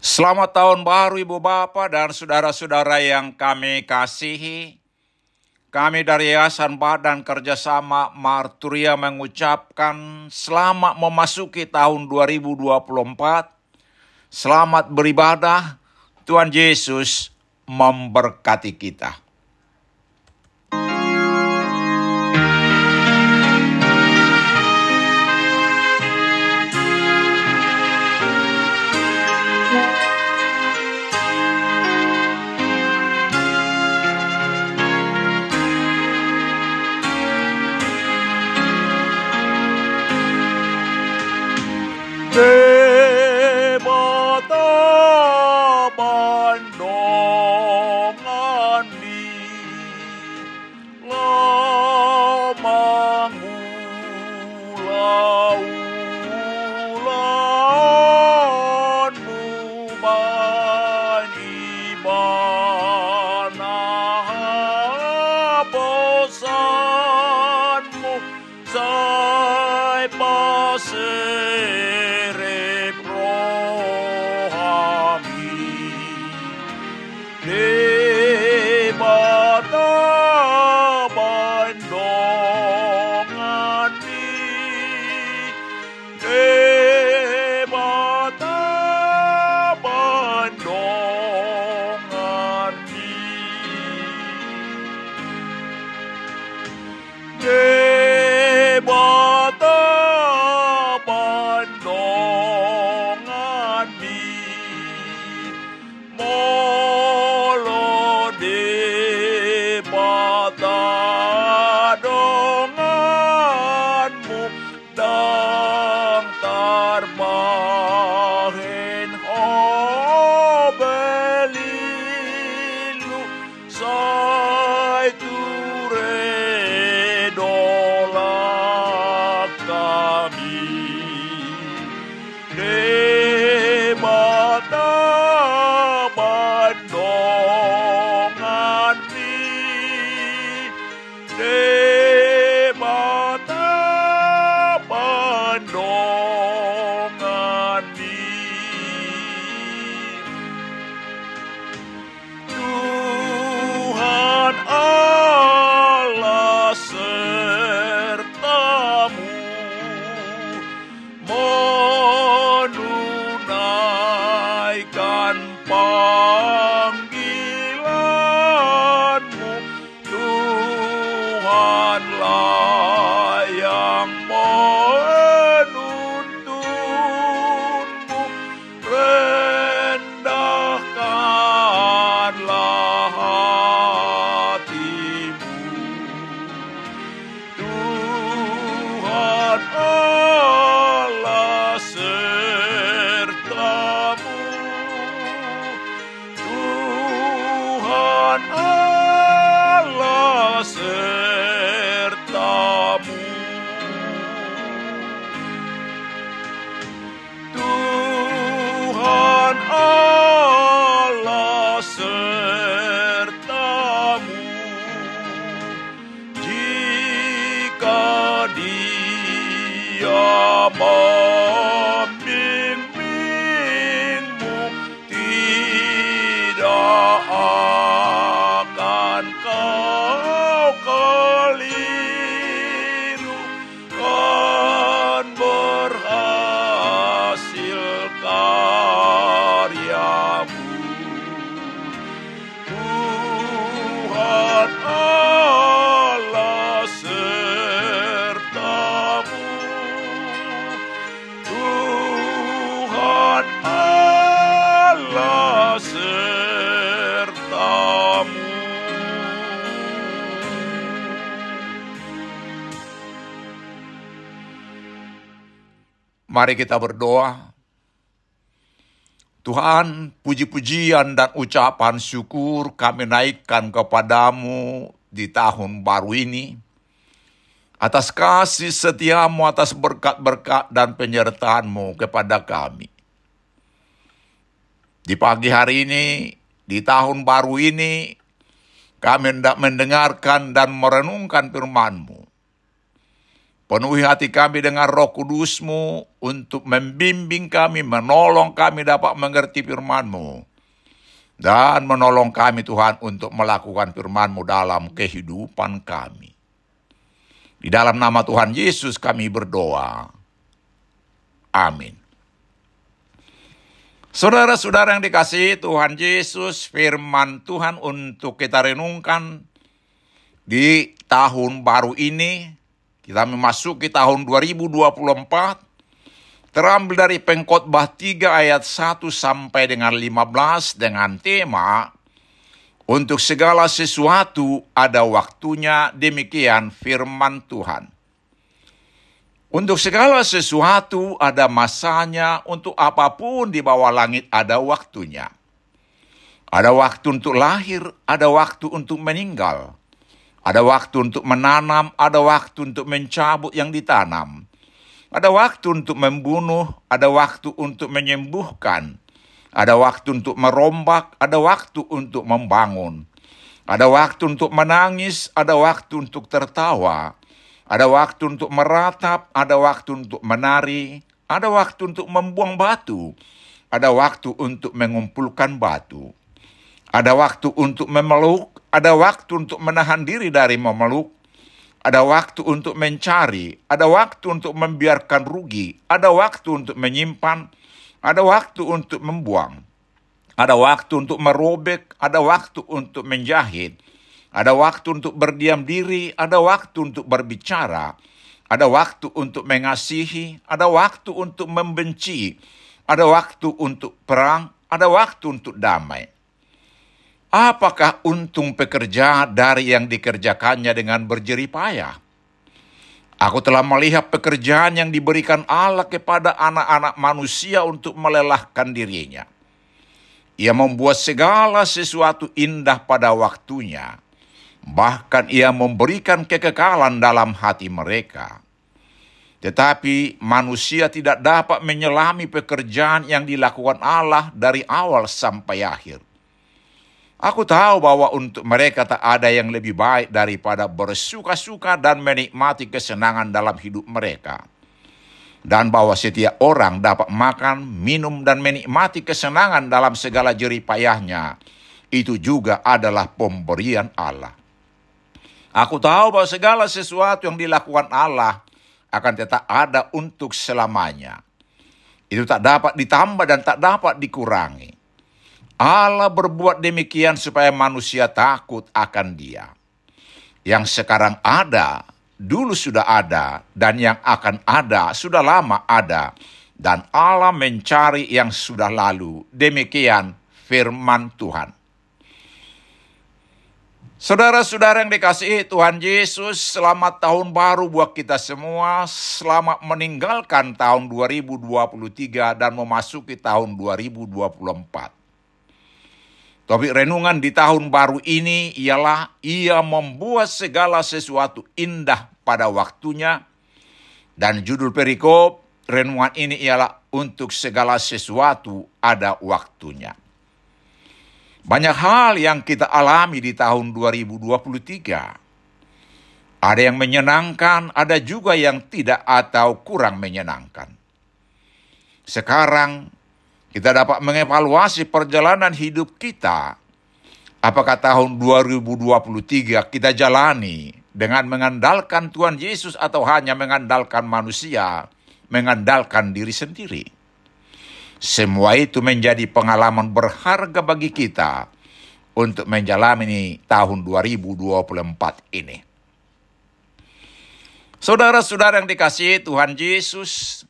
Selamat tahun baru Ibu Bapak dan saudara-saudara yang kami kasihi. Kami dari Yayasan Badan Kerjasama Marturia mengucapkan selamat memasuki tahun 2024. Selamat beribadah. Tuhan Yesus memberkati kita. kendongan di lemangu lau lan bani bana bosanmu saya pasir bar. Mari kita berdoa. Tuhan, puji-pujian dan ucapan syukur kami naikkan kepadamu di tahun baru ini. Atas kasih setiamu, atas berkat-berkat dan penyertaanmu kepada kami. Di pagi hari ini, di tahun baru ini, kami hendak mendengarkan dan merenungkan firman-Mu. Penuhi hati kami dengan roh kudusmu untuk membimbing kami, menolong kami dapat mengerti firman-Mu. Dan menolong kami Tuhan untuk melakukan firman-Mu dalam kehidupan kami. Di dalam nama Tuhan Yesus kami berdoa. Amin. Saudara-saudara yang dikasihi Tuhan Yesus, firman Tuhan untuk kita renungkan di tahun baru ini, kita memasuki tahun 2024, terambil dari pengkhotbah 3 ayat 1 sampai dengan 15 dengan tema untuk segala sesuatu ada waktunya demikian firman Tuhan. Untuk segala sesuatu ada masanya, untuk apa pun di bawah langit ada waktunya. Ada waktu untuk lahir, ada waktu untuk meninggal. Ada waktu untuk menanam, ada waktu untuk mencabut yang ditanam. Ada waktu untuk membunuh, ada waktu untuk menyembuhkan. Ada waktu untuk merombak, ada waktu untuk membangun. Ada waktu untuk menangis, ada waktu untuk tertawa ada waktu untuk meratap, ada waktu untuk menari, ada waktu untuk membuang batu, ada waktu untuk mengumpulkan batu, ada waktu untuk memeluk, ada waktu untuk menahan diri dari memeluk, ada waktu untuk mencari, ada waktu untuk membiarkan rugi, ada waktu untuk menyimpan, ada waktu untuk membuang, ada waktu untuk merobek, ada waktu untuk menjahit, ada waktu untuk berdiam diri, ada waktu untuk berbicara, ada waktu untuk mengasihi, ada waktu untuk membenci, ada waktu untuk perang, ada waktu untuk damai. Apakah untung pekerja dari yang dikerjakannya dengan berjerih payah? Aku telah melihat pekerjaan yang diberikan Allah kepada anak-anak manusia untuk melelahkan dirinya. Ia membuat segala sesuatu indah pada waktunya bahkan ia memberikan kekekalan dalam hati mereka. Tetapi manusia tidak dapat menyelami pekerjaan yang dilakukan Allah dari awal sampai akhir. Aku tahu bahwa untuk mereka tak ada yang lebih baik daripada bersuka-suka dan menikmati kesenangan dalam hidup mereka. Dan bahwa setiap orang dapat makan, minum, dan menikmati kesenangan dalam segala jerih payahnya. Itu juga adalah pemberian Allah. Aku tahu bahwa segala sesuatu yang dilakukan Allah akan tetap ada untuk selamanya. Itu tak dapat ditambah dan tak dapat dikurangi. Allah berbuat demikian supaya manusia takut akan Dia. Yang sekarang ada, dulu sudah ada, dan yang akan ada sudah lama ada, dan Allah mencari yang sudah lalu. Demikian firman Tuhan. Saudara-saudara yang dikasihi Tuhan Yesus, selamat tahun baru buat kita semua. Selamat meninggalkan tahun 2023 dan memasuki tahun 2024. Topik renungan di tahun baru ini ialah ia membuat segala sesuatu indah pada waktunya. Dan judul perikop renungan ini ialah untuk segala sesuatu ada waktunya. Banyak hal yang kita alami di tahun 2023. Ada yang menyenangkan, ada juga yang tidak atau kurang menyenangkan. Sekarang kita dapat mengevaluasi perjalanan hidup kita. Apakah tahun 2023 kita jalani dengan mengandalkan Tuhan Yesus atau hanya mengandalkan manusia, mengandalkan diri sendiri? Semua itu menjadi pengalaman berharga bagi kita untuk menjalani tahun 2024 ini. Saudara-saudara yang dikasihi Tuhan Yesus,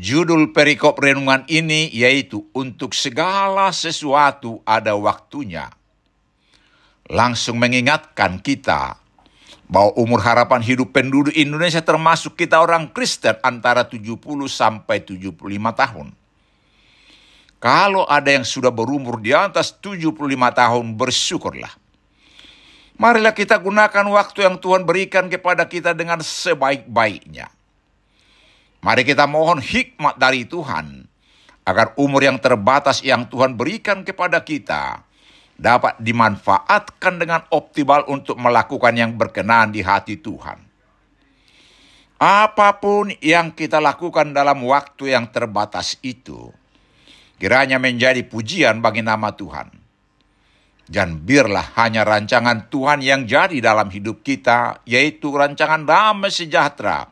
judul perikop renungan ini yaitu untuk segala sesuatu ada waktunya. Langsung mengingatkan kita bahwa umur harapan hidup penduduk Indonesia termasuk kita orang Kristen antara 70 sampai 75 tahun. Kalau ada yang sudah berumur di atas 75 tahun, bersyukurlah. Marilah kita gunakan waktu yang Tuhan berikan kepada kita dengan sebaik-baiknya. Mari kita mohon hikmat dari Tuhan, agar umur yang terbatas yang Tuhan berikan kepada kita dapat dimanfaatkan dengan optimal untuk melakukan yang berkenan di hati Tuhan. Apa pun yang kita lakukan dalam waktu yang terbatas itu, kiranya menjadi pujian bagi nama Tuhan. Dan biarlah hanya rancangan Tuhan yang jadi dalam hidup kita, yaitu rancangan damai sejahtera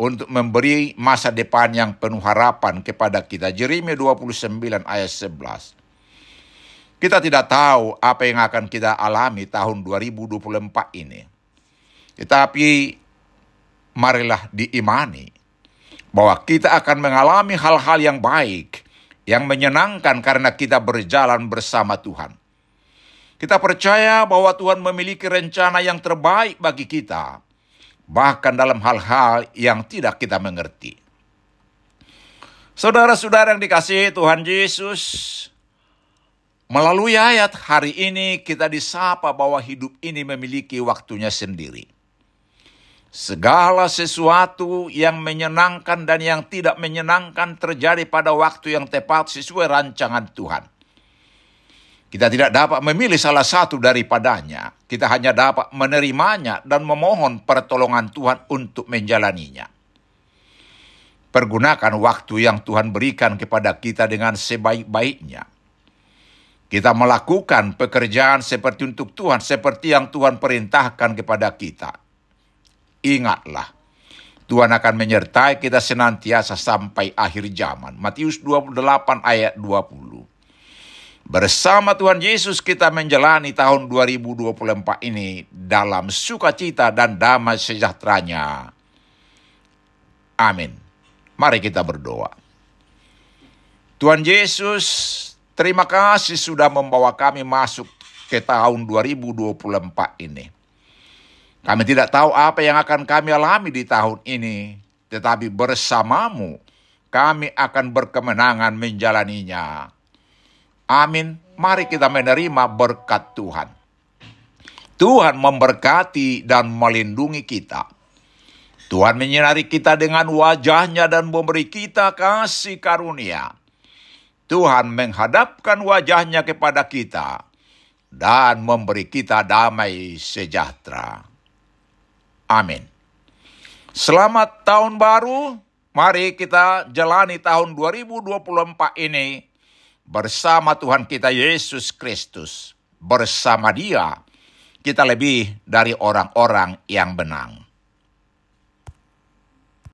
untuk memberi masa depan yang penuh harapan kepada kita. Jeremia 29 ayat 11. Kita tidak tahu apa yang akan kita alami tahun 2024 ini. Tetapi marilah diimani bahwa kita akan mengalami hal-hal yang baik, yang menyenangkan karena kita berjalan bersama Tuhan. Kita percaya bahwa Tuhan memiliki rencana yang terbaik bagi kita, bahkan dalam hal-hal yang tidak kita mengerti. Saudara-saudara yang dikasihi Tuhan Yesus, melalui ayat hari ini kita disapa bahwa hidup ini memiliki waktunya sendiri. Segala sesuatu yang menyenangkan dan yang tidak menyenangkan terjadi pada waktu yang tepat sesuai rancangan Tuhan. Kita tidak dapat memilih salah satu daripadanya. Kita hanya dapat menerimanya dan memohon pertolongan Tuhan untuk menjalaninya. Pergunakan waktu yang Tuhan berikan kepada kita dengan sebaik-baiknya. Kita melakukan pekerjaan seperti untuk Tuhan, seperti yang Tuhan perintahkan kepada kita ingatlah, Tuhan akan menyertai kita senantiasa sampai akhir zaman. Matius 28 ayat 20. Bersama Tuhan Yesus kita menjalani tahun 2024 ini dalam sukacita dan damai sejahteranya. Amin. Mari kita berdoa. Tuhan Yesus, terima kasih sudah membawa kami masuk ke tahun 2024 ini. Kami tidak tahu apa yang akan kami alami di tahun ini, tetapi bersamamu kami akan berkemenangan menjalaninya. Amin. Mari kita menerima berkat Tuhan. Tuhan memberkati dan melindungi kita. Tuhan menyinari kita dengan wajahnya dan memberi kita kasih karunia. Tuhan menghadapkan wajahnya kepada kita dan memberi kita damai sejahtera. Amin. Selamat tahun baru. Mari kita jalani tahun 2024 ini bersama Tuhan kita Yesus Kristus. Bersama Dia, kita lebih dari orang-orang yang benang.